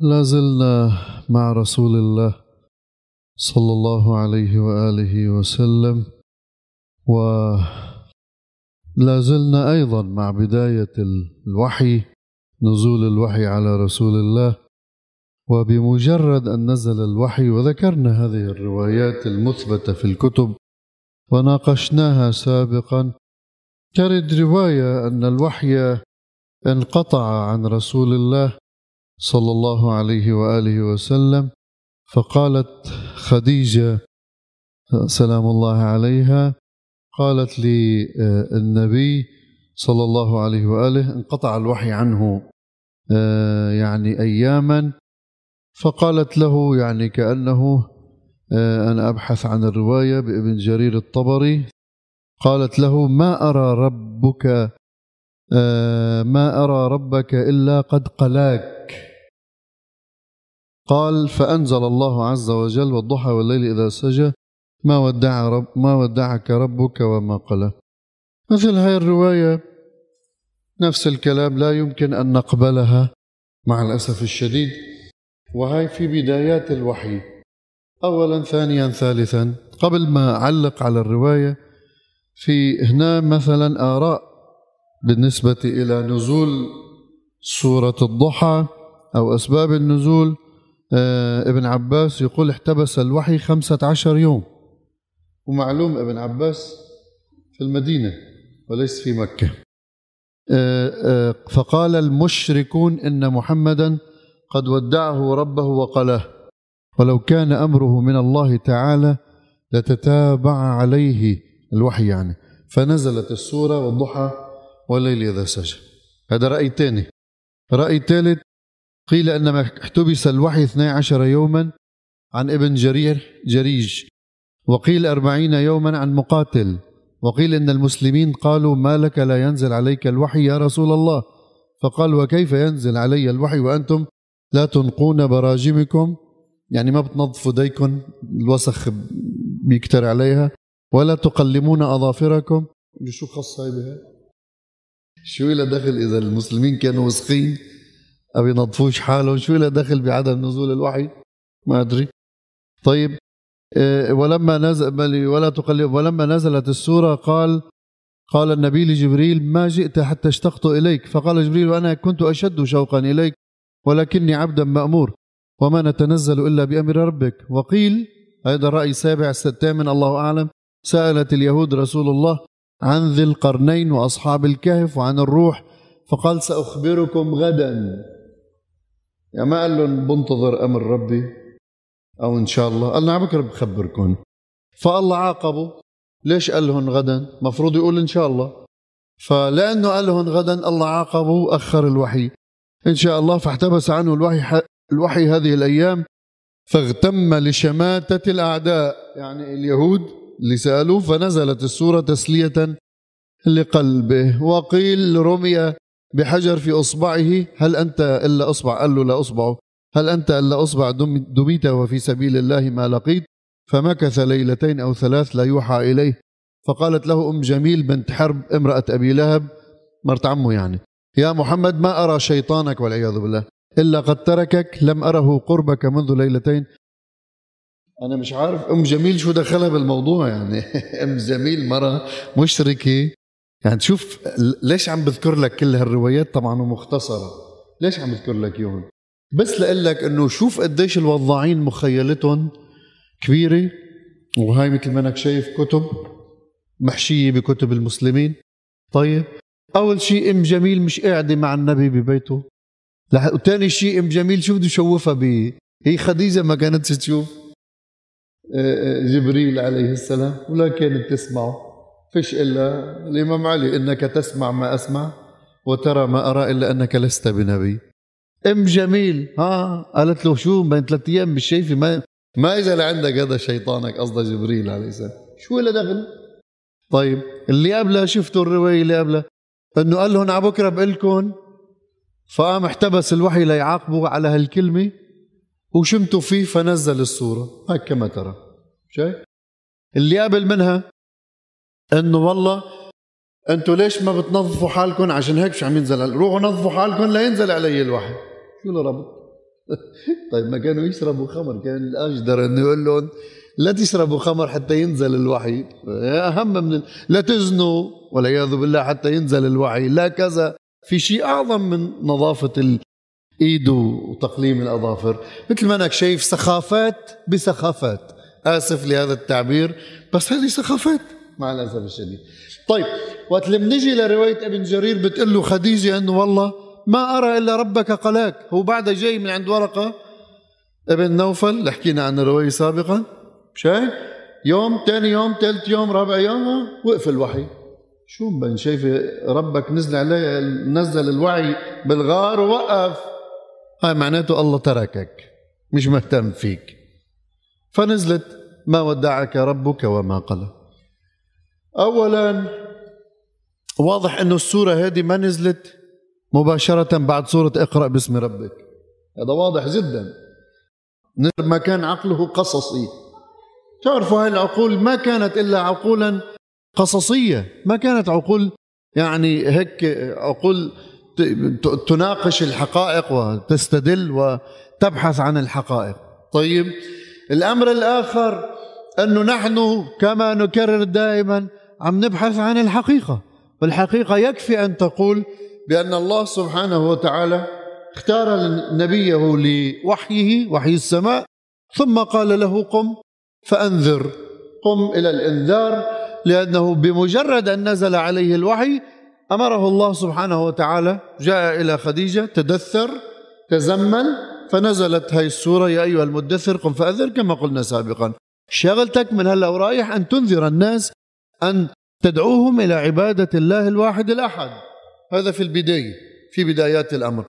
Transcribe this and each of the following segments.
لا زلنا مع رسول الله صلى الله عليه وآله وسلم ولا زلنا أيضا مع بداية الوحي نزول الوحي على رسول الله وبمجرد أن نزل الوحي وذكرنا هذه الروايات المثبتة في الكتب وناقشناها سابقا ترد رواية أن الوحي انقطع عن رسول الله صلى الله عليه وآله وسلم فقالت خديجة سلام الله عليها قالت للنبي صلى الله عليه وآله انقطع الوحي عنه آه، يعني اياما فقالت له يعني كأنه آه، أنا أبحث عن الرواية بابن جرير الطبري قالت له ما أرى ربك آه، ما أرى ربك إلا قد قلاك. قال فأنزل الله عز وجل والضحى والليل إذا سجى ما ودع رب ما ودعك ربك وما قلى. مثل هاي الرواية نفس الكلام لا يمكن أن نقبلها مع الأسف الشديد. وهي في بدايات الوحي. أولا ثانيا ثالثا. قبل ما أعلق على الرواية في هنا مثلا آراء بالنسبة إلى نزول سورة الضحى أو أسباب النزول. ابن عباس يقول احتبس الوحي خمسة عشر يوم. ومعلوم ابن عباس في المدينة وليس في مكة. آه، آه، فقال المشركون إن محمدا قد ودعه ربه وقلاه. ولو كان أمره من الله تعالى لتتابع عليه الوحي يعني. فنزلت السورة والضحى والليل إذا سجى. هذا رأي ثاني رأي ثالث قيل أن احتبس الوحي 12 يوما عن ابن جرير جريج. وقيل أربعين يوما عن مقاتل. وقيل إن المسلمين قالوا ما لك لا ينزل عليك الوحي يا رسول الله. فقال وكيف ينزل علي الوحي وأنتم لا تنقون براجمكم؟ يعني ما بتنظفوا ديكم الوسخ بيكتر عليها. ولا تقلمون أظافركم. شو خص هاي بها شو لها دخل إذا المسلمين كانوا وسخين؟ أو ينظفوش حالهم شو له دخل بعدم نزول الوحي؟ ما أدري. طيب آه، ولما نزل ولا تقلب ولما نزلت السورة قال قال النبي لجبريل ما جئت حتى اشتقت إليك. فقال جبريل وأنا كنت أشد شوقا إليك ولكني عبدا مأمور وما نتنزل إلا بأمر ربك. وقيل هذا الرأي السابع الثامن الله أعلم سألت اليهود رسول الله عن ذي القرنين وأصحاب الكهف وعن الروح فقال سأخبركم غدا. يعني ما قال لهم بنتظر أمر ربي؟ أو إن شاء الله. قال لنا بكرة بخبركم فالله عاقبه. ليش قال لهم غدا؟ مفروض يقول إن شاء الله. فلأنه قال لهم غدا الله عاقبه وأخر الوحي. إن شاء الله فاحتبس عنه الوحي الوحي هذه الأيام. فاغتم لشماتة الأعداء. يعني اليهود اللي سألوه فنزلت السورة تسلية لقلبه. وقيل رمي بحجر في أصبعه هل أنت إلا أصبع؟ قال له لا اصبعه هل أنت إلا أصبع دميت وفي سبيل الله ما لقيت؟ فمكث ليلتين أو ثلاث لا يوحى إليه. فقالت له أم جميل بنت حرب امرأة أبي لهب مرت عمه يعني يا محمد ما أرى شيطانك والعياذ بالله. إلا قد تركك لم أره قربك منذ ليلتين. أنا مش عارف أم جميل شو دخلها بالموضوع يعني. أم جميل مرة مشركة يعني تشوف ليش عم بذكر لك كل هالروايات؟ طبعا ومختصرة ليش عم بذكر لك إياهم؟ بس لأقول لك إنه شوف قديش الوضاعين مخيلتهم كبيرة وهاي مثل ما انك شايف كتب محشية بكتب المسلمين. طيب أول شيء أم جميل مش قاعدة مع النبي ببيته. وثاني شيء أم جميل شو بده يشوفها ب هي خديجة ما كانت تشوف. آه، آه، جبريل عليه السلام ولا كانت تسمعه. فيش إلا الإمام علي إنك تسمع ما أسمع وترى ما أرى إلا أنك لست بنبي. أم جميل. ها قالت له شو بين ثلاث أيام مش شايفة ما ما إذا لعندك هذا شيطانك قصده جبريل عليه السلام. شو اللي دخل؟ طيب اللي قبلها شفتوا الرواية اللي قبلها؟ إنه قال لهم على بكرة بقول لكم فقام احتبس الوحي ليعاقبوا على هالكلمة وشمتوا فيه فنزل الصورة. هيك كما ترى. شايف؟ اللي قبل منها إنه والله أنتوا ليش ما بتنظفوا حالكم؟ عشان هيك مش عم ينزل روحوا نظفوا حالكم لينزل علي الوحي شو له ربط؟ طيب ما كانوا يشربوا خمر كان الأجدر أنه يقول لهم لا تشربوا خمر حتى ينزل الوحي. أهم من ال... لا تزنوا والعياذ بالله حتى ينزل الوحي. لا كذا. في شيء أعظم من نظافة الإيد وتقليم الأظافر. مثل ما أنك شايف سخافات بسخافات. آسف لهذا التعبير بس هذه سخافات. مع الأسف الشديد. طيب وقت اللي بنجي لرواية ابن جرير بتقول له خديجة أنه والله ما أرى إلا ربك قلاك هو بعدها جاي من عند ورقة ابن نوفل اللي حكينا عن الرواية سابقا. شايف؟ يوم ثاني يوم ثالث يوم رابع يوم وقف الوحي. شو بن شايفة ربك نزل عليه نزل الوعي بالغار ووقف. هاي معناته الله تركك مش مهتم فيك. فنزلت ما ودعك ربك وما قلى اولا واضح انه السورة هذه ما نزلت مباشرة بعد سورة اقرأ باسم ربك. هذا واضح جدا. ما كان عقله قصصي. تعرفوا هاي العقول ما كانت إلا عقولا قصصية. ما كانت عقول يعني هيك عقول تناقش الحقائق وتستدل وتبحث عن الحقائق. طيب الأمر الآخر أنه نحن كما نكرر دائما عم نبحث عن الحقيقة والحقيقة يكفي أن تقول بأن الله سبحانه وتعالى اختار نبيه لوحيه وحي السماء ثم قال له قم فأنذر. قم إلى الإنذار لأنه بمجرد أن نزل عليه الوحي أمره الله سبحانه وتعالى جاء إلى خديجة تدثر تزمل فنزلت هاي السورة يا أيها المدثر قم فأنذر كما قلنا سابقا. شغلتك من هلا ورايح أن تنذر الناس أن تدعوهم إلى عبادة الله الواحد الأحد. هذا في البداية في بدايات الأمر.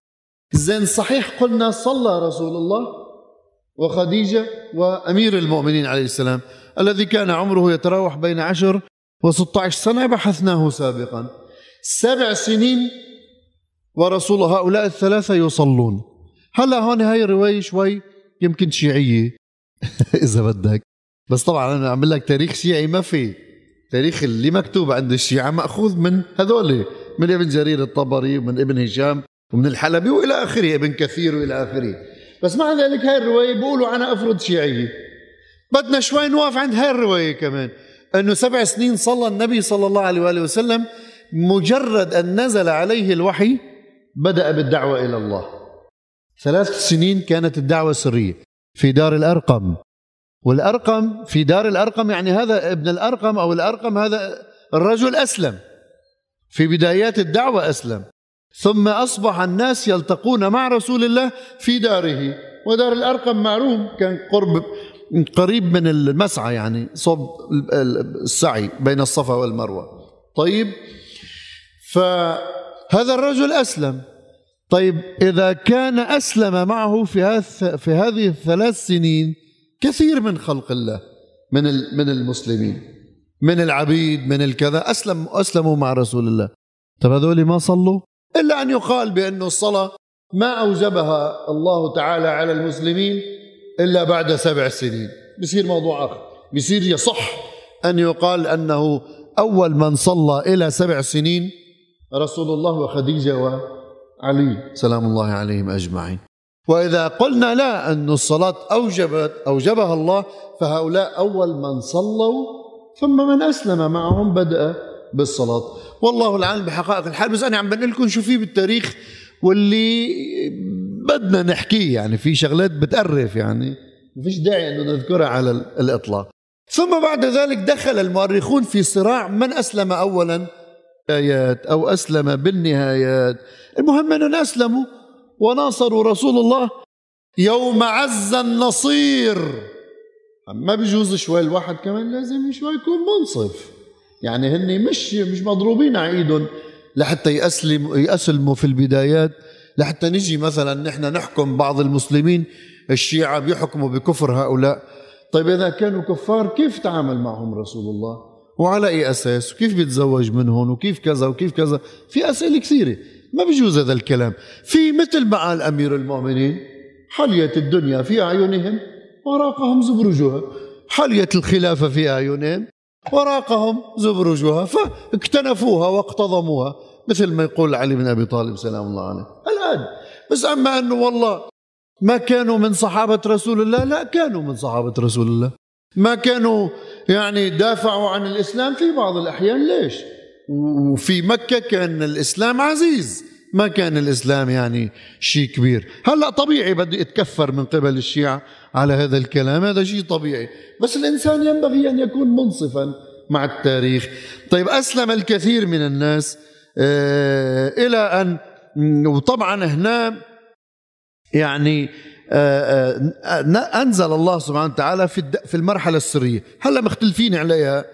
زين صحيح قلنا صلى رسول الله وخديجة وأمير المؤمنين عليه السلام الذي كان عمره يتراوح بين عشر و16 سنة بحثناه سابقا. سبع سنين ورسول هؤلاء الثلاثة يصلون. هلا هون هاي الروايه شوي يمكن شيعية. إذا بدك. بس طبعا أنا اعمل لك تاريخ شيعي ما في. تاريخ اللي مكتوب عند الشيعة مأخوذ من هذول من ابن جرير الطبري ومن ابن هشام ومن الحلبي وإلى آخره ابن كثير وإلى آخره. بس مع ذلك هاي الرواية بيقولوا أنا أفرض شيعية. بدنا شوي نوقف عند هاي الرواية كمان. إنه سبع سنين صلى النبي صلى الله عليه وآله وسلم مجرد أن نزل عليه الوحي بدأ بالدعوة إلى الله. ثلاث سنين كانت الدعوة سرية. في دار الأرقم. والأرقم في دار الأرقم يعني هذا ابن الأرقم أو الأرقم هذا الرجل أسلم. في بدايات الدعوة أسلم. ثم أصبح الناس يلتقون مع رسول الله في داره. ودار الأرقم معروف كان قرب قريب من المسعى يعني صوب السعي بين الصفا والمروة. طيب فهذا الرجل أسلم. طيب إذا كان أسلم معه في, في هذه الثلاث سنين كثير من خلق الله من من المسلمين من العبيد من الكذا أسلم أسلموا مع رسول الله. طب هذول ما صلوا؟ إلا أن يقال بانه الصلاة ما أوجبها الله تعالى على المسلمين إلا بعد سبع سنين. بصير موضوع آخر. بصير يصح أن يقال أنه أول من صلى إلى سبع سنين رسول الله وخديجة وعلي. سلام الله عليهم أجمعين. وإذا قلنا لا أن الصلاة أوجبت أوجبها الله فهؤلاء أول من صلوا ثم من أسلم معهم بدأ بالصلاة. والله العالم بحقائق الحال. بس أنا عم بنقول لكم شو في بالتاريخ واللي بدنا نحكيه. يعني في شغلات بتقرف يعني. ما فيش داعي أنه نذكرها على الإطلاق. ثم بعد ذلك دخل المؤرخون في صراع من أسلم أولا؟ آيات أو أسلم بالنهايات. المهم أنهم أسلموا. وناصروا رسول الله يوم عز النصير. ما بيجوز شوي الواحد كمان لازم شوي يكون منصف. يعني هن مش مش مضروبين على ايدهم لحتى يأسلموا يأسلموا في البدايات. لحتى نجي مثلا نحن نحكم بعض المسلمين الشيعة بيحكموا بكفر هؤلاء. طيب إذا كانوا كفار كيف تعامل معهم رسول الله؟ وعلى أي أساس؟ وكيف بيتزوج منهم وكيف كذا؟ وكيف كذا؟ في أسئلة كثيرة. ما بيجوز هذا الكلام. في مثل ما قال أمير المؤمنين حلية الدنيا في أعينهم وراقهم زبرجها حلية الخلافة في أعينهم وراقهم زبرجها فاكتنفوها واقتضموها. مثل ما يقول علي بن أبي طالب سلام الله عليه. الآن بس أما أنه والله ما كانوا من صحابة رسول الله لا كانوا من صحابة رسول الله. ما كانوا يعني دافعوا عن الإسلام في بعض الأحيان. ليش؟ وفي مكة كان الإسلام عزيز. ما كان الإسلام يعني شيء كبير. هلأ طبيعي بدي أتكفر من قبل الشيعة على هذا الكلام. هذا شيء طبيعي. بس الإنسان ينبغي أن يكون منصفا مع التاريخ. طيب أسلم الكثير من الناس آه إلى أن وطبعا هنا يعني آه آه أنزل الله سبحانه وتعالى في في المرحلة السرية. هلأ مختلفين عليها.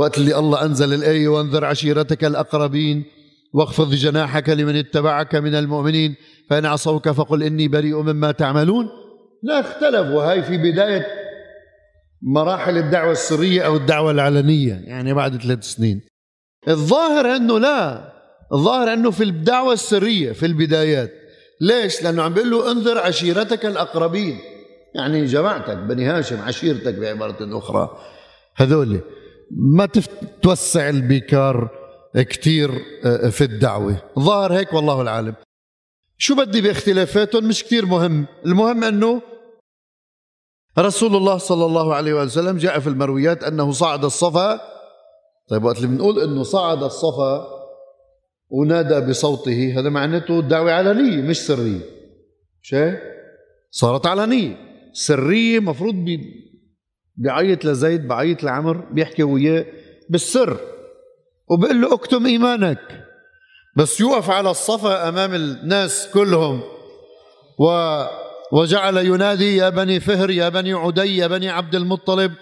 وقت اللي الله أنزل الآية وانذر عشيرتك الأقربين واخفض جناحك لمن اتبعك من المؤمنين فإن عصوك فقل إني بريء مما تعملون. لا اختلفوا. هاي في بداية مراحل الدعوة السرية أو الدعوة العلنية يعني بعد ثلاث سنين. الظاهر أنه لا. الظاهر أنه في الدعوة السرية في البدايات. ليش؟ لأنه عم بيقول له انذر عشيرتك الأقربين. يعني جماعتك بني هاشم عشيرتك بعبارة أخرى. هذول. ما توسع البيكار كتير آه، في الدعوة. ظاهر هيك والله العالم. شو بدي باختلافاتهم؟ مش كتير مهم. المهم أنه رسول الله صلى الله عليه وسلم جاء في المرويات أنه صعد الصفا. طيب وقت اللي بنقول أنه صعد الصفا ونادى بصوته هذا معناته دعوة علنية مش سرية. شيء صارت علنية. سرية مفروض بيعيط لزيد بعيط لعمر بيحكي وياه بالسر وبقول له اكتم إيمانك. بس يوقف على الصفا أمام الناس كلهم. و وجعل ينادي يا بني فهر يا بني عدي يا بني عبد المطلب.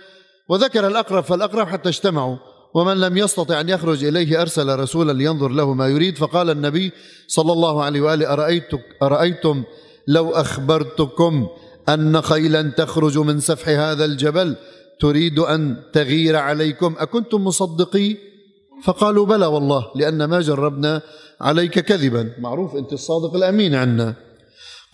وذكر الأقرب فالأقرب حتى اجتمعوا. ومن لم يستطع أن يخرج إليه أرسل رسولا لينظر له ما يريد. فقال النبي صلى الله عليه وآله أرأيتك أرأيتم لو أخبرتكم أن خيلا تخرج من سفح هذا الجبل تريد أن تغير عليكم. أكنتم مصدقي؟ فقالوا بلى والله لأن ما جربنا عليك كذبا. معروف أنت الصادق الأمين عنا.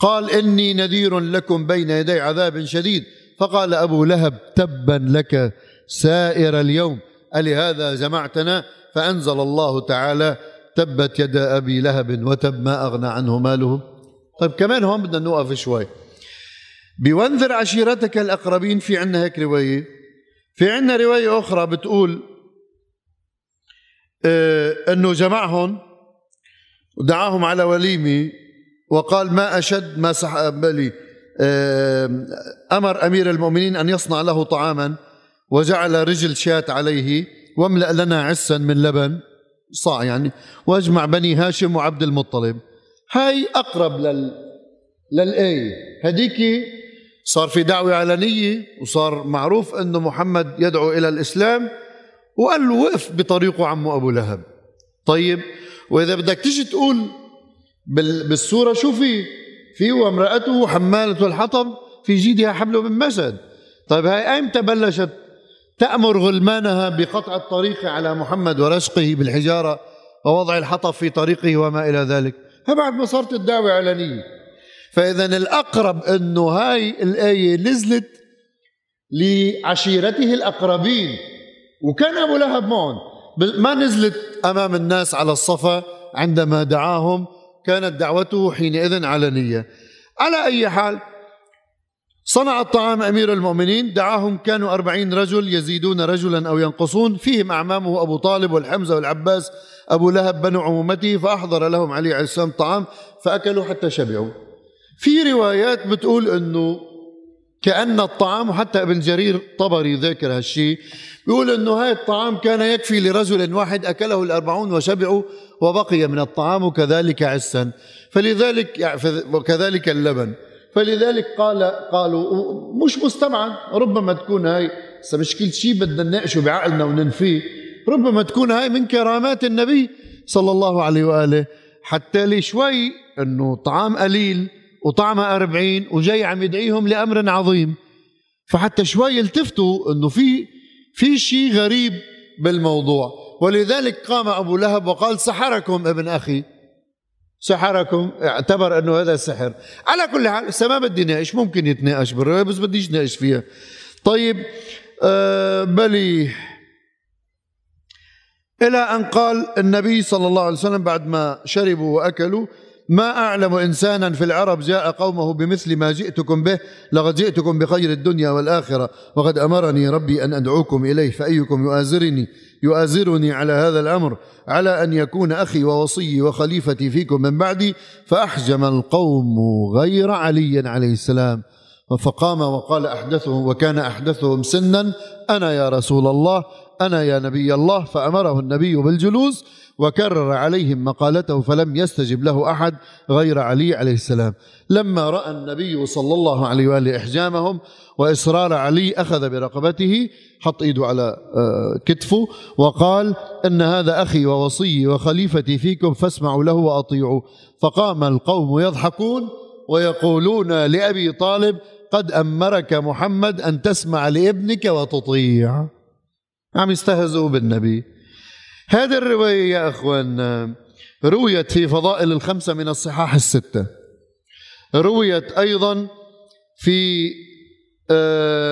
قال إني نذير لكم بين يدي عذاب شديد. فقال أبو لهب تبا لك سائر اليوم. ألهذا جمعتنا؟ فأنزل الله تعالى تبت يدا أبي لهب وتب ما أغنى عنه ماله. طيب كمان هون بدنا نوقف شوي. بوانذر عشيرتك الأقربين في عنا هيك رواية؟ في عنا رواية أخرى بتقول آه أنه جمعهم ودعاهم على وليمة وقال ما أشد ما سح بلي أمر أمير المؤمنين أن يصنع له طعاما وجعل رجل شاة عليه واملأ لنا عسا من لبن صاع يعني واجمع بني هاشم وعبد المطلب. هاي أقرب لل للآية. هديك صار في دعوة علنية وصار معروف أنه محمد يدعو إلى الإسلام وقال له وقف بطريقه عمه أبو لهب. طيب وإذا بدك تيجي تقول بالصورة شو في؟ في وامرأته حمالة الحطب في جيدها حبل من مسد طيب هاي ايمتى بلشت تأمر غلمانها بقطع الطريق على محمد ورشقه بالحجارة ووضع الحطب في طريقه وما إلى ذلك؟ بعد ما صارت الدعوة علنية فإذا الأقرب أنه هاي الآية نزلت لعشيرته الأقربين. وكان أبو لهب معهم. ما نزلت أمام الناس على الصفا عندما دعاهم. كانت دعوته حينئذ علنية على أي حال صنع الطعام أمير المؤمنين. دعاهم كانوا أربعين رجل يزيدون رجلا أو ينقصون. فيهم أعمامه أبو طالب والحمزة والعباس. أبو لهب بنو عمومته فأحضر لهم علي عليه السلام طعام فأكلوا حتى شبعوا. في روايات بتقول أنه كأن الطعام وحتى ابن جرير طبري ذاكر هالشيء بيقول أنه هاي الطعام كان يكفي لرجل واحد أكله الأربعون وشبعوا وبقي من الطعام كذلك عسا. فلذلك وكذلك اللبن. فلذلك قال قالوا مش مستبعد ربما تكون هاي مش كل شيء بدنا نناقشه بعقلنا وننفيه ربما تكون هاي من كرامات النبي صلى الله عليه وآله حتى لي شوي إنه طعام قليل وطعمه أربعين وجاي عم يدعيهم لأمر عظيم. فحتى شوي يلتفتوا إنه في في شيء غريب بالموضوع. ولذلك قام أبو لهب وقال سحركم ابن أخي. سحركم اعتبر أنه هذا سحر. على كل حال هسه ما بدي ناقش ممكن يتناقش بالرواية بس بديش ناقش فيها. طيب آه بلي إلى أن قال النبي صلى الله عليه وسلم بعد ما شربوا وأكلوا ما أعلم إنسانا في العرب جاء قومه بمثل ما جئتكم به لقد جئتكم بخير الدنيا والآخرة وقد أمرني ربي أن أدعوكم إليه فأيكم يؤازرني يؤازرني على هذا الأمر على أن يكون أخي ووصي وخليفتي فيكم من بعدي فأحجم القوم غير علي عليه السلام. فقام وقال أحدثهم وكان أحدثهم سنا أنا يا رسول الله أنا يا نبي الله فأمره النبي بالجلوس وكرر عليهم مقالته فلم يستجب له أحد غير علي عليه السلام. لما رأى النبي صلى الله عليه وآله إحجامهم وإصرار علي أخذ برقبته حط إيده على آه، كتفه وقال إن هذا أخي ووصي وخليفتي فيكم فاسمعوا له وأطيعوا فقام القوم يضحكون ويقولون لأبي طالب قد أمرك محمد أن تسمع لابنك وتطيع. عم يستهزئوا بالنبي. هذه الرواية يا أخوان رويت في فضائل الخمسة من الصحاح الستة. رويت أيضا في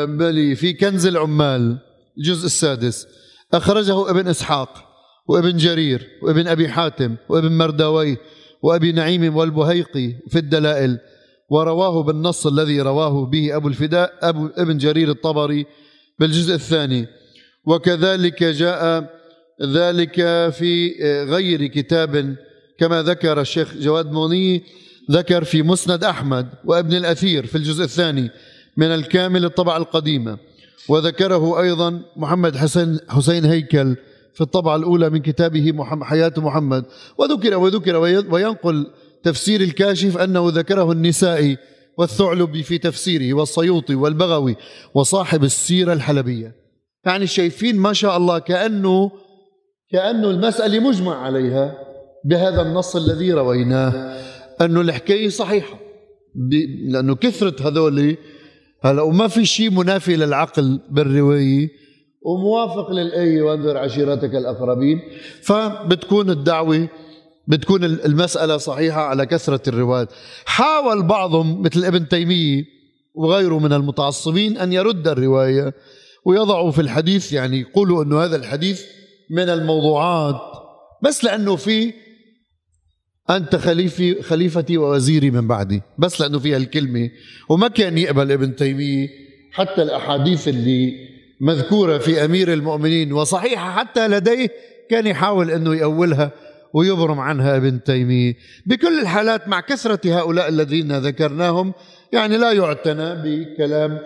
بلي في كنز العمال الجزء السادس. أخرجه ابن إسحاق وابن جرير وابن أبي حاتم وابن مرداوي وأبي نعيم والبهيقي في الدلائل. ورواه بالنص الذي رواه به أبو الفداء أبو ابن جرير الطبري بالجزء الثاني. وكذلك جاء ذلك في غير كتاب كما ذكر الشيخ جواد موني ذكر في مسند أحمد وابن الأثير في الجزء الثاني من الكامل الطبعة القديمة. وذكره أيضا محمد حسن حسين هيكل في الطبعة الأولى من كتابه محمد حياة محمد. وذكر وذكر وينقل تفسير الكاشف أنه ذكره النسائي والثعلبي في تفسيره والسيوطي والبغوي وصاحب السيرة الحلبية. يعني شايفين ما شاء الله كأنه كأنه المسألة مجمع عليها بهذا النص الذي رويناه. أنه الحكاية صحيحة. لأنه كثرة هذول هلا وما في شيء منافي للعقل بالرواية. وموافق للآية وانذر عشيرتك الأقربين. فبتكون الدعوة بتكون المسألة صحيحة على كثرة الروايات. حاول بعضهم مثل ابن تيمية وغيره من المتعصبين أن يرد الرواية ويضعوا في الحديث. يعني يقولوا أنه هذا الحديث من الموضوعات. بس لأنه في أنت خليفي خليفتي ووزيري من بعدي. بس لأنه فيها الكلمة وما كان يقبل ابن تيمية حتى الأحاديث اللي مذكورة في أمير المؤمنين وصحيحة حتى لديه كان يحاول أنه يأولها ويبرم عنها ابن تيمية. بكل الحالات مع كثرة هؤلاء الذين ذكرناهم يعني لا يعتنى بكلام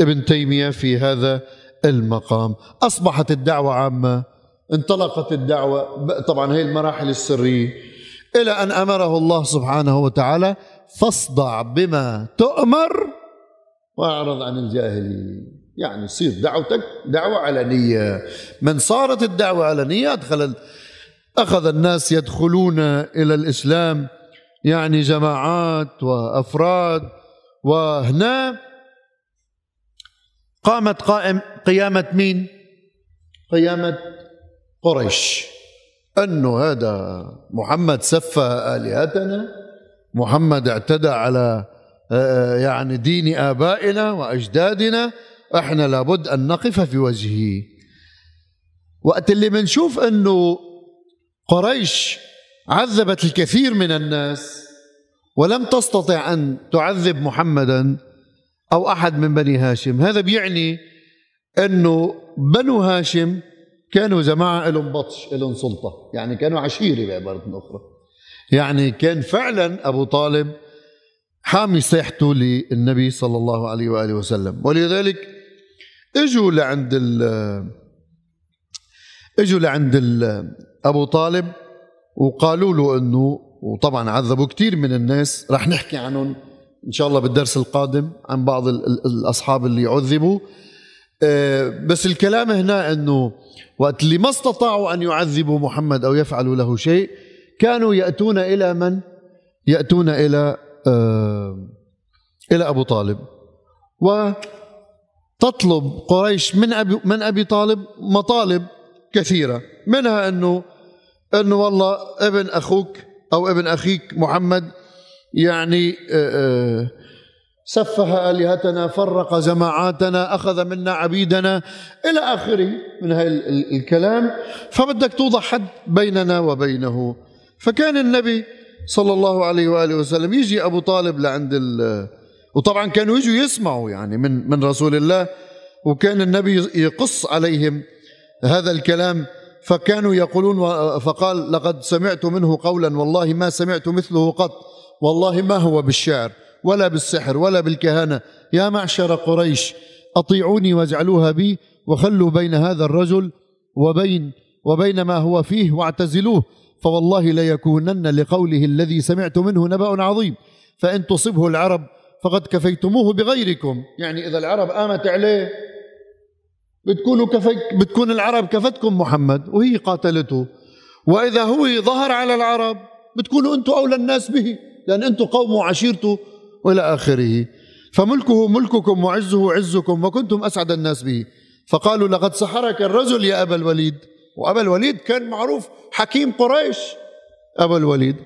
ابن تيمية في هذا المقام. أصبحت الدعوة عامة. انطلقت الدعوة. طبعا هي المراحل السرية. إلى أن أمره الله سبحانه وتعالى فاصدع بما تؤمر وأعرض عن الجاهلين. يعني صير دعوتك دعوة علنية من صارت الدعوة علنية أدخل أخذ الناس يدخلون إلى الإسلام. يعني جماعات وأفراد. وهنا قامت قائم قيامة مين؟ قيامة قريش. أنه هذا محمد سفه آلهتنا. محمد اعتدى على آه، يعني دين آبائنا وأجدادنا. إحنا لابد أن نقف في وجهه. وقت اللي بنشوف أنه قريش عذبت الكثير من الناس ولم تستطع أن تعذب محمدا أو أحد من بني هاشم هذا بيعني أنه بنو هاشم كانوا جماعة لهم بطش لهم سلطة. يعني كانوا عشيرة بعبارة أخرى يعني كان فعلا أبو طالب حامي ساحته للنبي صلى الله عليه وآله وسلم. ولذلك إجوا لعند ال إجوا لعند ال أبو طالب وقالوا له إنه وطبعا عذبوا كثير من الناس رح نحكي عنهم إن شاء الله بالدرس القادم عن بعض الأصحاب اللي عذبوا. بس الكلام هنا إنه وقت اللي ما استطاعوا أن يعذبوا محمد أو يفعلوا له شيء كانوا يأتون إلى من؟ يأتون إلى آه، إلى أبو طالب وتطلب قريش من أبي من أبي طالب مطالب كثيرة منها إنه إنه والله ابن أخوك أو ابن أخيك محمد يعني آه، آه، سفه آلهتنا فرق جماعاتنا أخذ منا عبيدنا إلى آخره من هاي الكلام. فبدك توضع حد بيننا وبينه. فكان النبي صلى الله عليه وآله وسلم يجي أبو طالب لعند ال وطبعا كانوا يجوا يسمعوا يعني من من رسول الله وكان النبي يقص عليهم هذا الكلام. فكانوا يقولون فقال لقد سمعت منه قولا والله ما سمعت مثله قط والله ما هو بالشعر. ولا بالسحر ولا بالكهانة. يا معشر قريش أطيعوني وأجعلوها بي وخلوا بين هذا الرجل وبين وبين ما هو فيه واعتزلوه. فوالله ليكونن لقوله الذي سمعت منه نبأ عظيم. فإن تصبه العرب فقد كفيتموه بغيركم. يعني إذا العرب قامت عليه بتكونوا كفي بتكون العرب كفتكم محمد وهي قاتلته. وإذا هو ظهر على العرب بتكونوا أنتم أولى الناس به. لأن أنتم قوم وعشيرته وإلى آخره. فملكه ملككم وعزه عزكم وكنتم أسعد الناس به. فقالوا لقد سحرك الرجل يا أبا الوليد. وأبا الوليد كان معروف حكيم قريش. أبا الوليد.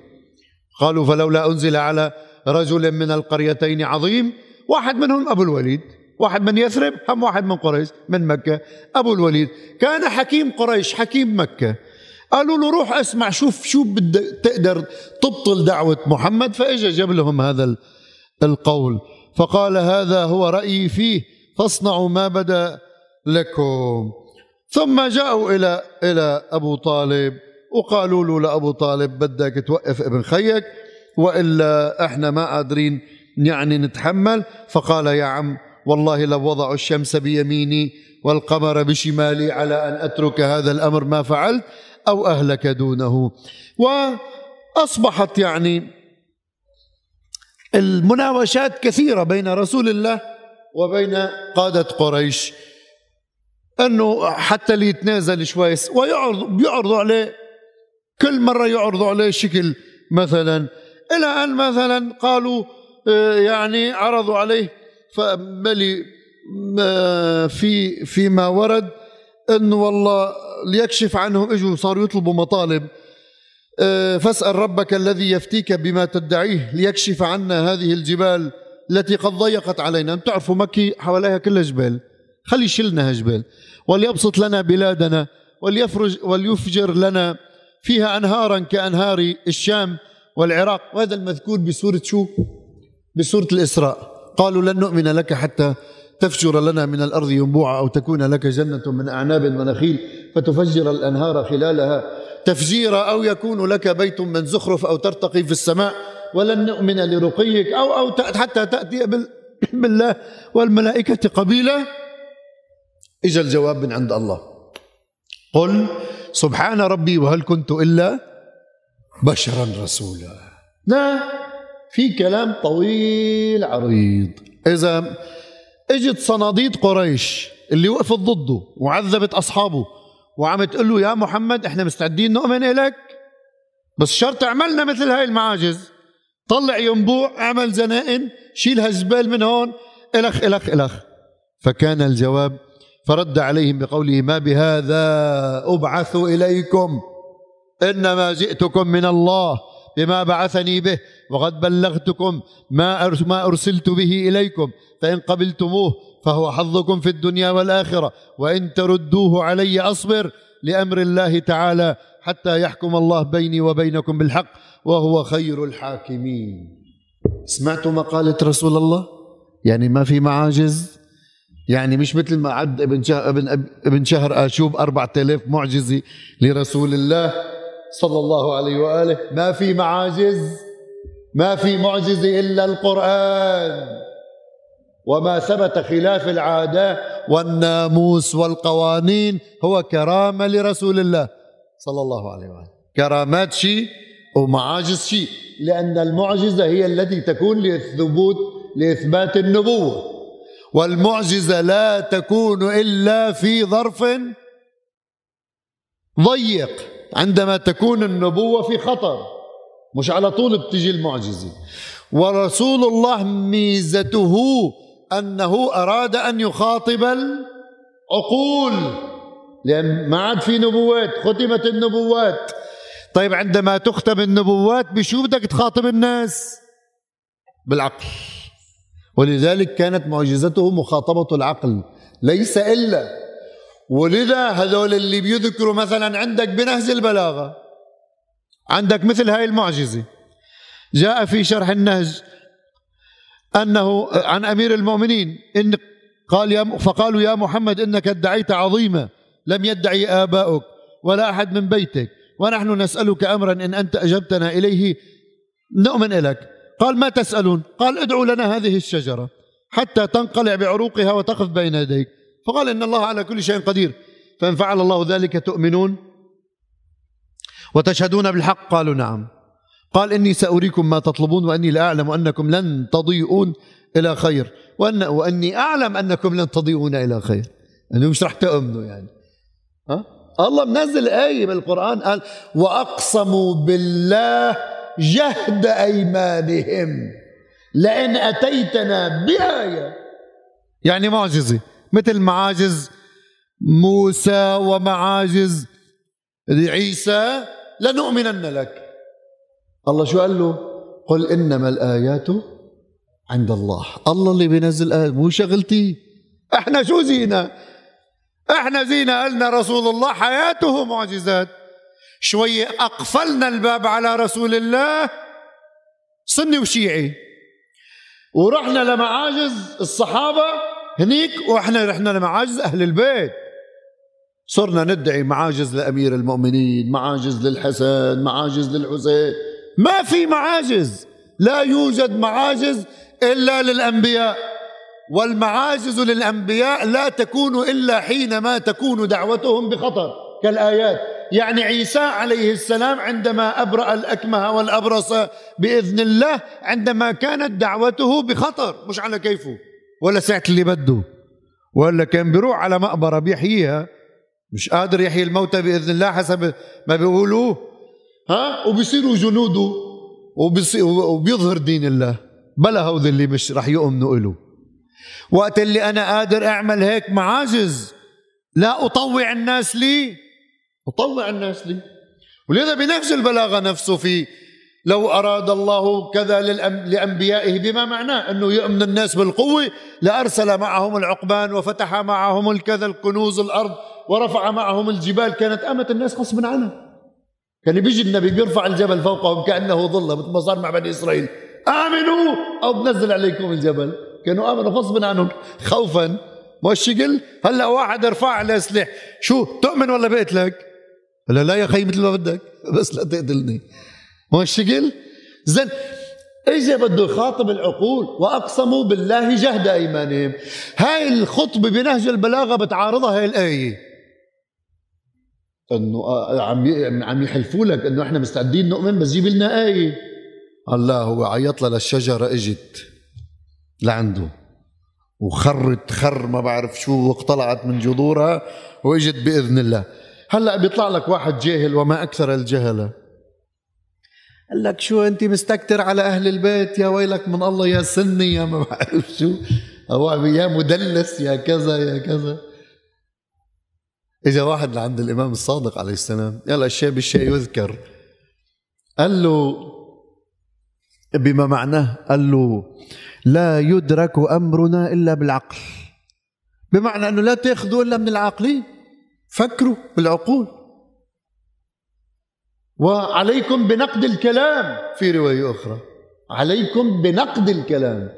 قالوا فلولا أنزل على رجل من القريتين عظيم واحد منهم أبو الوليد واحد من يثرب هم واحد من قريش من مكة. أبو الوليد كان حكيم قريش حكيم مكة. قالوا له روح اسمع شوف شو بدك تقدر تبطل دعوة محمد. فإجا جاب لهم هذا القول. فقال هذا هو رأيي فيه فاصنعوا ما بدا لكم. ثم جاءوا إلى إلى أبو طالب وقالوا له لأبو طالب بدك توقف ابن خيك وإلا إحنا ما قادرين يعني نتحمل. فقال يا عم والله لو وضعوا الشمس بيميني والقمر بشمالي على أن أترك هذا الأمر ما فعلت أو أهلك دونه. وأصبحت يعني المناوشات كثيرة بين رسول الله وبين قادة قريش. أنه حتى ليتنازل شوي ويعرض بيعرضوا عليه كل مرة يعرضوا عليه شكل مثلا. إلى أن مثلا قالوا آه، يعني عرضوا عليه. فبلي في فيما ورد انه والله ليكشف عنهم إجوا صاروا يطلبوا مطالب. آه، فاسأل ربك الذي يفتيك بما تدعيه ليكشف عنا هذه الجبال التي قد ضيقت علينا. بتعرفوا مكي حواليها كلها جبال. خلي يشيلنا جبال. وليبسط لنا بلادنا وليفرج وليفجر لنا فيها أنهارا كأنهار الشام والعراق. وهذا المذكور بسورة شو؟ بسورة الإسراء. قالوا لن نؤمن لك حتى تفجر لنا من الأرض ينبوعا أو تكون لك جنة من أعناب ونخيل فتفجر الأنهار خلالها. تفجيرا أو يكون لك بيت من زخرف أو ترتقي في السماء ولن نؤمن لرقيك أو أو حتى تأتي بالله والملائكة قبيلة. اجى الجواب من عند الله. قل سبحان ربي وهل كنت إلا بشرا رسولا. لا في كلام طويل عريض. إذا إجت صناديد قريش اللي وقفت ضده وعذبت أصحابه وعم تقول له يا محمد إحنا مستعدين نؤمن لك بس شرط عملنا مثل هاي المعاجز. طلع ينبوع اعمل زنائن شيل هالزبال من هون إلخ إلخ إلخ. فكان الجواب فرد عليهم بقوله ما بهذا أبعث إليكم إنما جئتكم من الله بما بعثني به وقد بلغتكم ما ما أرسلت به إليكم فإن قبلتموه فهو حظكم في الدنيا والآخرة. وإن تردوه علي أصبر لأمر الله تعالى حتى يحكم الله بيني وبينكم بالحق وهو خير الحاكمين. سمعتوا مقالة رسول الله؟ يعني ما في معاجز؟ يعني مش مثل ما عد ابن شهر ابن ابن شهر آشوب 4000 معجزة لرسول الله صلى الله عليه وآله. ما في معاجز؟ ما في معجزة إلا القرآن. وما ثبت خلاف العادة والناموس والقوانين هو كرامة لرسول الله صلى الله عليه واله كرامات شيء ومعاجز شيء. لأن المعجزة هي التي تكون لثبوت لإثبات النبوة. والمعجزة لا تكون إلا في ظرف ضيق. عندما تكون النبوة في خطر. مش على طول بتجي المعجزة. ورسول الله ميزته أنه أراد أن يخاطب العقول. لأن ما عاد في نبوات ختمت النبوات. طيب عندما تختم النبوات بشو بدك تخاطب الناس؟ بالعقل. ولذلك كانت معجزته مخاطبة العقل. ليس إلا. ولذا هذول اللي بيذكروا مثلا عندك بنهج البلاغة. عندك مثل هاي المعجزة. جاء في شرح النهج أنه عن أمير المؤمنين إن قال يا فقالوا يا محمد إنك ادعيت عظيمة لم يدعي آباؤك ولا أحد من بيتك ونحن نسألك أمرا إن أنت أجبتنا إليه نؤمن لك قال ما تسألون؟ قال ادعوا لنا هذه الشجرة حتى تنقلع بعروقها وتقف بين يديك. فقال إن الله على كل شيء قدير. فإن فعل الله ذلك تؤمنون وتشهدون بالحق؟ قالوا نعم. قال إني سأريكم ما تطلبون وأني لا أعلم أنكم لن تضيئون إلى خير. وأن وأني أعلم أنكم لن تضيئون إلى خير. أنه مش رح تؤمنوا يعني. ها؟ الله منزل آية بالقرآن قال وأقسموا بالله جهد أيمانهم لئن أتيتنا بآية. يعني معجزة. مثل معاجز موسى ومعاجز عيسى لنؤمنن لك. الله شو قال له؟ قل إنما الآيات عند الله. الله اللي بينزل آيات مو شغلتي. إحنا شو زينا؟ إحنا زينا قلنا رسول الله حياته معجزات. شوية أقفلنا الباب على رسول الله سني وشيعي. ورحنا لمعاجز الصحابة هنيك وإحنا رحنا لمعاجز أهل البيت. صرنا ندعي معاجز لأمير المؤمنين معاجز للحسن معاجز للحسين. ما في معاجز. لا يوجد معاجز إلا للأنبياء. والمعاجز للأنبياء لا تكون إلا حينما تكون دعوتهم بخطر كالآيات. يعني عيسى عليه السلام عندما أبرأ الأكمه والأبرص بإذن الله عندما كانت دعوته بخطر. مش على كيفه. ولا ساعة اللي بده. ولا كان بيروح على مقبرة بيحييها. مش قادر يحيي الموتى بإذن الله حسب ما بيقولوه. ها؟ وبيصيروا جنوده وبيظهر دين الله. بلا هود اللي مش رح يؤمنوا له وقت اللي أنا قادر أعمل هيك معاجز لا أطوع الناس لي. أطوع الناس لي. ولذا بنهج البلاغة نفسه في لو أراد الله كذا لأنبيائه بما معناه أنه يؤمن الناس بالقوة لأرسل معهم العقبان وفتح معهم الكذا الكنوز الأرض ورفع معهم الجبال. كانت قامت الناس غصبا عنها. كان بيجي النبي بيرفع الجبل فوقهم كأنه ظلة مثل ما صار مع بني إسرائيل. آمنوا! أو بنزل عليكم الجبل. كانوا آمنوا غصبا عنهم. خوفا. مش قل؟ هلا واحد ارفع على سلاح شو تؤمن ولا بقتلك قال لا يا خي مثل ما بدك. بس لا تقتلني. هو الشكل زين. اجى بده يخاطب العقول وأقسموا بالله جهد أيمانهم. هاي الخطبة بنهج البلاغة بتعارضها هاي الآية. إنه آه، عم عم يحلفوا لك إنه إحنا مستعدين نؤمن بس جيب لنا آية. الله هو عيط لها للشجره إجت لعنده وخرت خر ما بعرف شو واقتلعت من جذورها وإجت بإذن الله. هلأ بيطلع لك واحد جاهل وما أكثر الجهله قال لك شو أنت مستكتر على أهل البيت؟ يا ويلك من الله يا سني يا ما بعرف شو. يا مدلس يا كذا يا كذا. اجى واحد لعند الإمام الصادق عليه السلام يلا الشيء بالشيء يذكر. قال له بما معناه قال له لا يدرك أمرنا إلا بالعقل. بمعنى أنه لا تاخذوا إلا من العاقلين فكروا بالعقول. وعليكم بنقد الكلام. في رواية أخرى عليكم بنقد الكلام.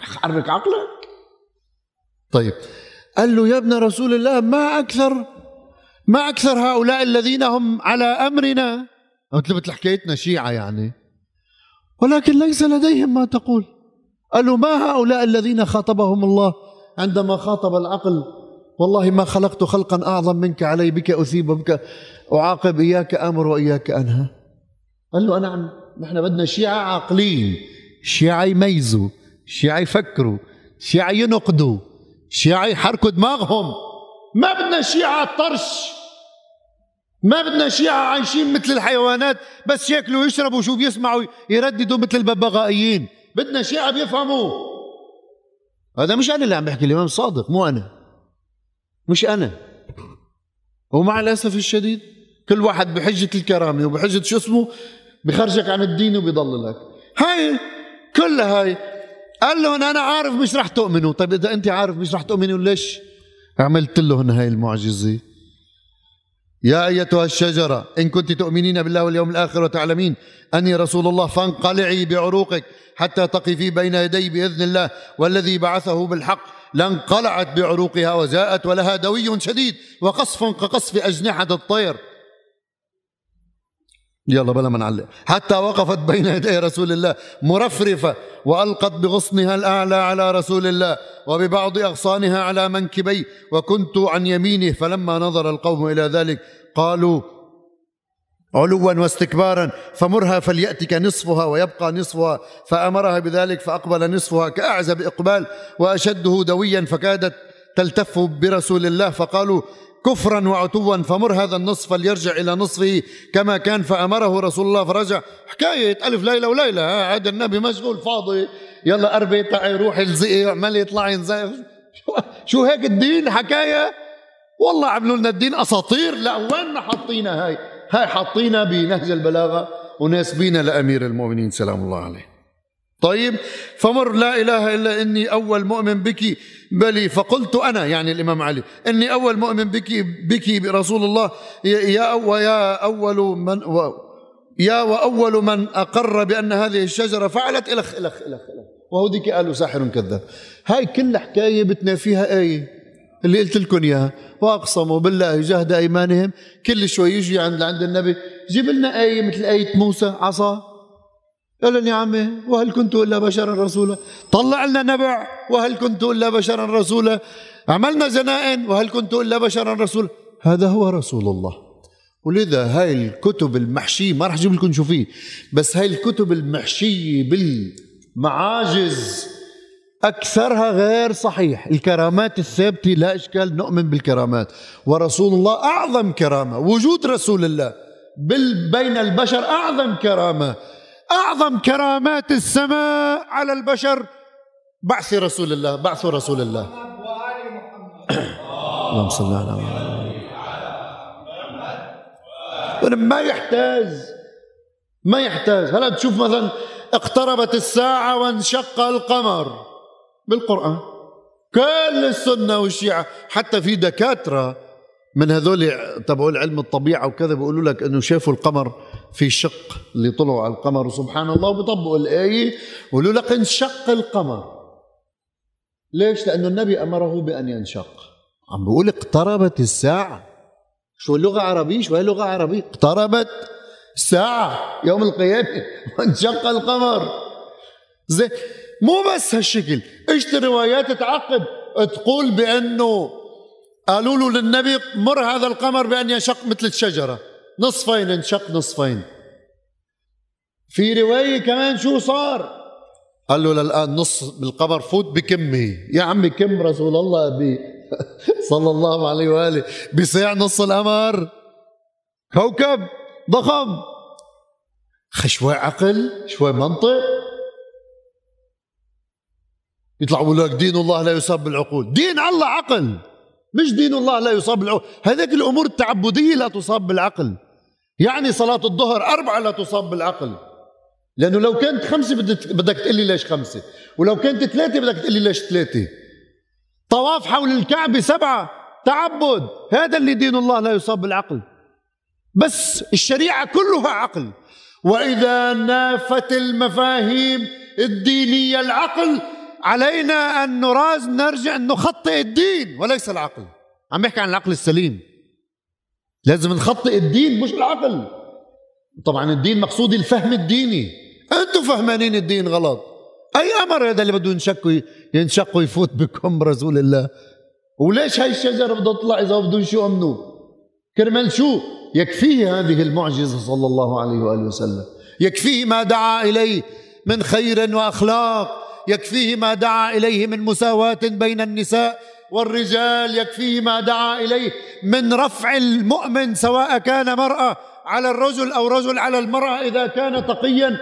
حرك عقلك. طيب قال له يا ابن رسول الله ما أكثر؟ ما أكثر هؤلاء الذين هم على أمرنا. مثل مثل حكايتنا شيعة يعني. ولكن ليس لديهم ما تقول. قال له ما هؤلاء الذين خاطبهم الله؟ عندما خاطب العقل والله ما خلقت خلقا أعظم منك علي بك أثيب بك أعاقب إياك أمر وإياك أنهى. قال له أنا عم نحن بدنا شيعة عاقلين. شيعة يميزوا شيعة يفكروا شيعة ينقدوا شيعة يحركوا دماغهم. ما بدنا شيعة طرش. ما بدنا شيعة عايشين مثل الحيوانات بس ياكلوا ويشربوا شو بيسمعوا يرددوا مثل الببغائيين بدنا شيعة بيفهموا. هذا مش أنا اللي عم بحكي الإمام صادق مو أنا. مش أنا. ومع الأسف الشديد كل واحد بحجة الكرامة وبحجة شو اسمه بخرجك عن الدين وبيضللك هاي كلها هاي قال لهم أنا عارف مش رح تؤمنوا. طيب إذا أنت عارف مش رح تؤمنوا ليش عملت لهم هاي المعجزة؟ يا أيتها الشجرة إن كنت تؤمنين بالله واليوم الآخر وتعلمين أني رسول الله فانقلعي بعروقك حتى تقفي بين يدي بإذن الله والذي بعثه بالحق لانقلعت بعروقها وجاءت ولها دوي شديد وقصف كقصف أجنحة الطير. يلا بلا ما نعلق. حتى وقفت بين يدي رسول الله مرفرفة وألقت بغصنها الأعلى على رسول الله وببعض أغصانها على منكبي وكنت عن يمينه فلما نظر القوم إلى ذلك قالوا علوا واستكبارا فمرها فليأتك نصفها ويبقى نصفها. فأمرها بذلك فأقبل نصفها كأعزب إقبال وأشده دويا فكادت تلتف برسول الله فقالوا كفرا وعتوا فمر هذا النصف فليرجع إلى نصفه كما كان فأمره رسول الله فرجع. حكاية ألف ليلة وليلة هذا النبي مشغول فاضي. يلا أربي تعي روح الزقي اعملي اطلعي ينزل شو هيك الدين؟ حكاية. والله عملوا لنا الدين أساطير. لا وين حاطينها هاي؟ هاي حاطينها بنهج البلاغة وناسبينها لأمير المؤمنين. سلام الله عليه. طيب فمر لا إله إلا إني أول مؤمن بك بلي فقلت أنا يعني الإمام علي إني أول مؤمن بك بك برسول الله يا ويا أول من يا وأول من أقر بأن هذه الشجرة فعلت إلخ إلخ إلخ, إلخ. وهو ديك قالوا ساحر كذاب. هاي كل حكاية بتنافيها آية اللي قلت لكم إياها وأقسموا بالله جهد أيمانهم كل شوي يجي عند عند النبي جيب لنا آية مثل آية موسى عصا. قال يا عمي وهل كنت إلا بشرا رسولا؟ طلع لنا نبع وهل كنت إلا بشرا رسولا؟ عملنا زنائن وهل كنت إلا بشرا رسولا؟ هذا هو رسول الله. ولذا هاي الكتب المحشية ما رح أجيب لكم شو فيه بس هاي الكتب المحشية بالمعاجز أكثرها غير صحيح. الكرامات الثابتة لا إشكال نؤمن بالكرامات. ورسول الله أعظم كرامة وجود رسول الله بين البشر أعظم كرامة. أعظم كرامات السماء على البشر. بعث رسول الله بعث رسول الله. اللهم صل على محمد. ما يحتاج ما يحتاج. هلا تشوف مثلا اقتربت الساعة وانشق القمر. بالقرآن. كل السنة والشيعة حتى في دكاترة من هذول تبعوا علم الطبيعة وكذا بيقولوا لك إنه شافوا القمر. في شق اللي طلعوا على القمر وسبحان الله بيطبقوا الآية ويقولوا لك انشق القمر. ليش؟ لأنه النبي أمره بأن ينشق. عم بيقول اقتربت الساعة. شو اللغة عربية؟ شو هي لغة عربية؟ اقتربت الساعة. يوم القيامة. وانشق القمر. زي مو بس هالشكل. اجت الروايات تعقب؟ تقول بأنه قالوا له للنبي مر هذا القمر بأن ينشق مثل الشجرة. نصفين انشق نصفين. في رواية كمان شو صار؟ قال له للآن نص بالقمر فوت بكمه يا عمي كم رسول الله بي؟ صلى الله عليه وآله. بساع نص القمر. كوكب ضخم. شوي عقل شوي منطق. يطلعوا لك دين الله لا يصاب بالعقول. دين الله عقل مش دين الله لا يصاب بالعقل هذيك الأمور التعبدية لا تصاب بالعقل. يعني صلاة الظهر أربعة لا تصاب بالعقل. لأنه لو كانت خمسة بدك تقول لي ليش خمسة. ولو كانت ثلاثة بدك تقول لي ليش ثلاثة. طواف حول الكعبة سبعة. تعبد. هذا اللي دين الله لا يصاب بالعقل. بس الشريعة كلها عقل. وإذا نافت المفاهيم الدينية العقل علينا أن نراز نرجع نخطئ الدين وليس العقل. عم بحكي عن العقل السليم. لازم نخطئ الدين مش العقل. طبعا الدين مقصود الفهم الديني. أنتم فهمانين الدين غلط. أي أمر هذا اللي بده ينشق ينشق ويفوت بكم رسول الله؟ وليش هاي الشجرة بدها تطلع إذا بدون شو امنوا كرمال شو؟ يكفيه هذه المعجزة صلى الله عليه وآله وسلم. يكفيه ما دعا إليه من خير وأخلاق. يكفيه ما دعا إليه من مساواة بين النساء. والرجال يكفيه ما دعا إليه من رفع المؤمن سواء كان مرأة على الرجل أو رجل على المرأة إذا كان تقيا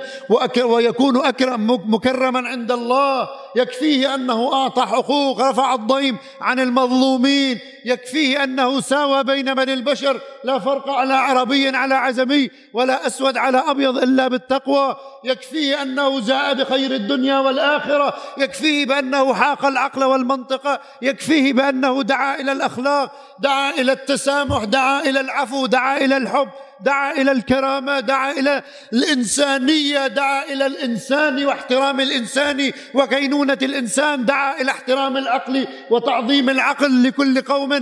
ويكون أكرم مكرما عند الله. يكفيه أنه أعطى حقوق رفع الضيم عن المظلومين يكفيه أنه ساوى بين بني البشر لا فرق على عربي على عزمي ولا أسود على أبيض إلا بالتقوى يكفيه أنه جاء بخير الدنيا والآخرة يكفيه بأنه حاق العقل والمنطق يكفيه بأنه دعا إلى الأخلاق دعا إلى التسامح دعا إلى العفو دعا إلى الحب دعا إلى الكرامة دعا إلى الإنسانية دعا إلى الإنسان واحترام الإنسان وكينونة الإنسان دعا إلى احترام العقل وتعظيم العقل لكل قوم.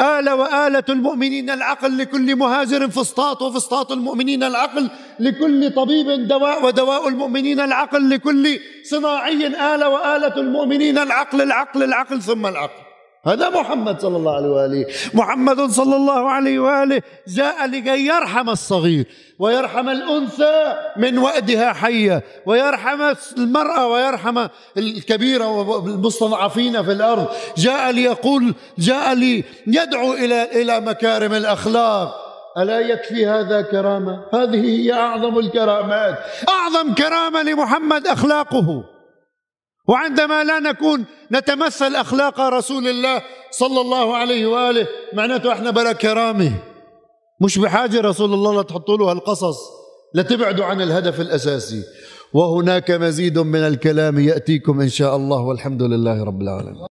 آل وآلة المؤمنين العقل لكل مهاجر. فسطاط وفسطاط المؤمنين العقل لكل طبيب دواء ودواء المؤمنين العقل لكل صناعي. آل وآلة المؤمنين العقل العقل العقل ثم العقل. هذا محمد صلى الله عليه وآله. محمد صلى الله عليه وآله جاء لكي يرحم الصغير ويرحم الأنثى من وأدها حية ويرحم المرأة ويرحم الكبيرة والمستضعفين في الأرض. جاء ليقول جاء ليدعو إلى إلى مكارم الأخلاق. ألا يكفي هذا كرامة؟ هذه هي أعظم الكرامات. أعظم كرامة لمحمد أخلاقه. وعندما لا نكون نتمثل أخلاق رسول الله صلى الله عليه وآله معناته إحنا بلا كرامة. مش بحاجة رسول الله لتحطوا له هالقصص لتبعدوا عن الهدف الأساسي. وهناك مزيد من الكلام يأتيكم إن شاء الله والحمد لله رب العالمين.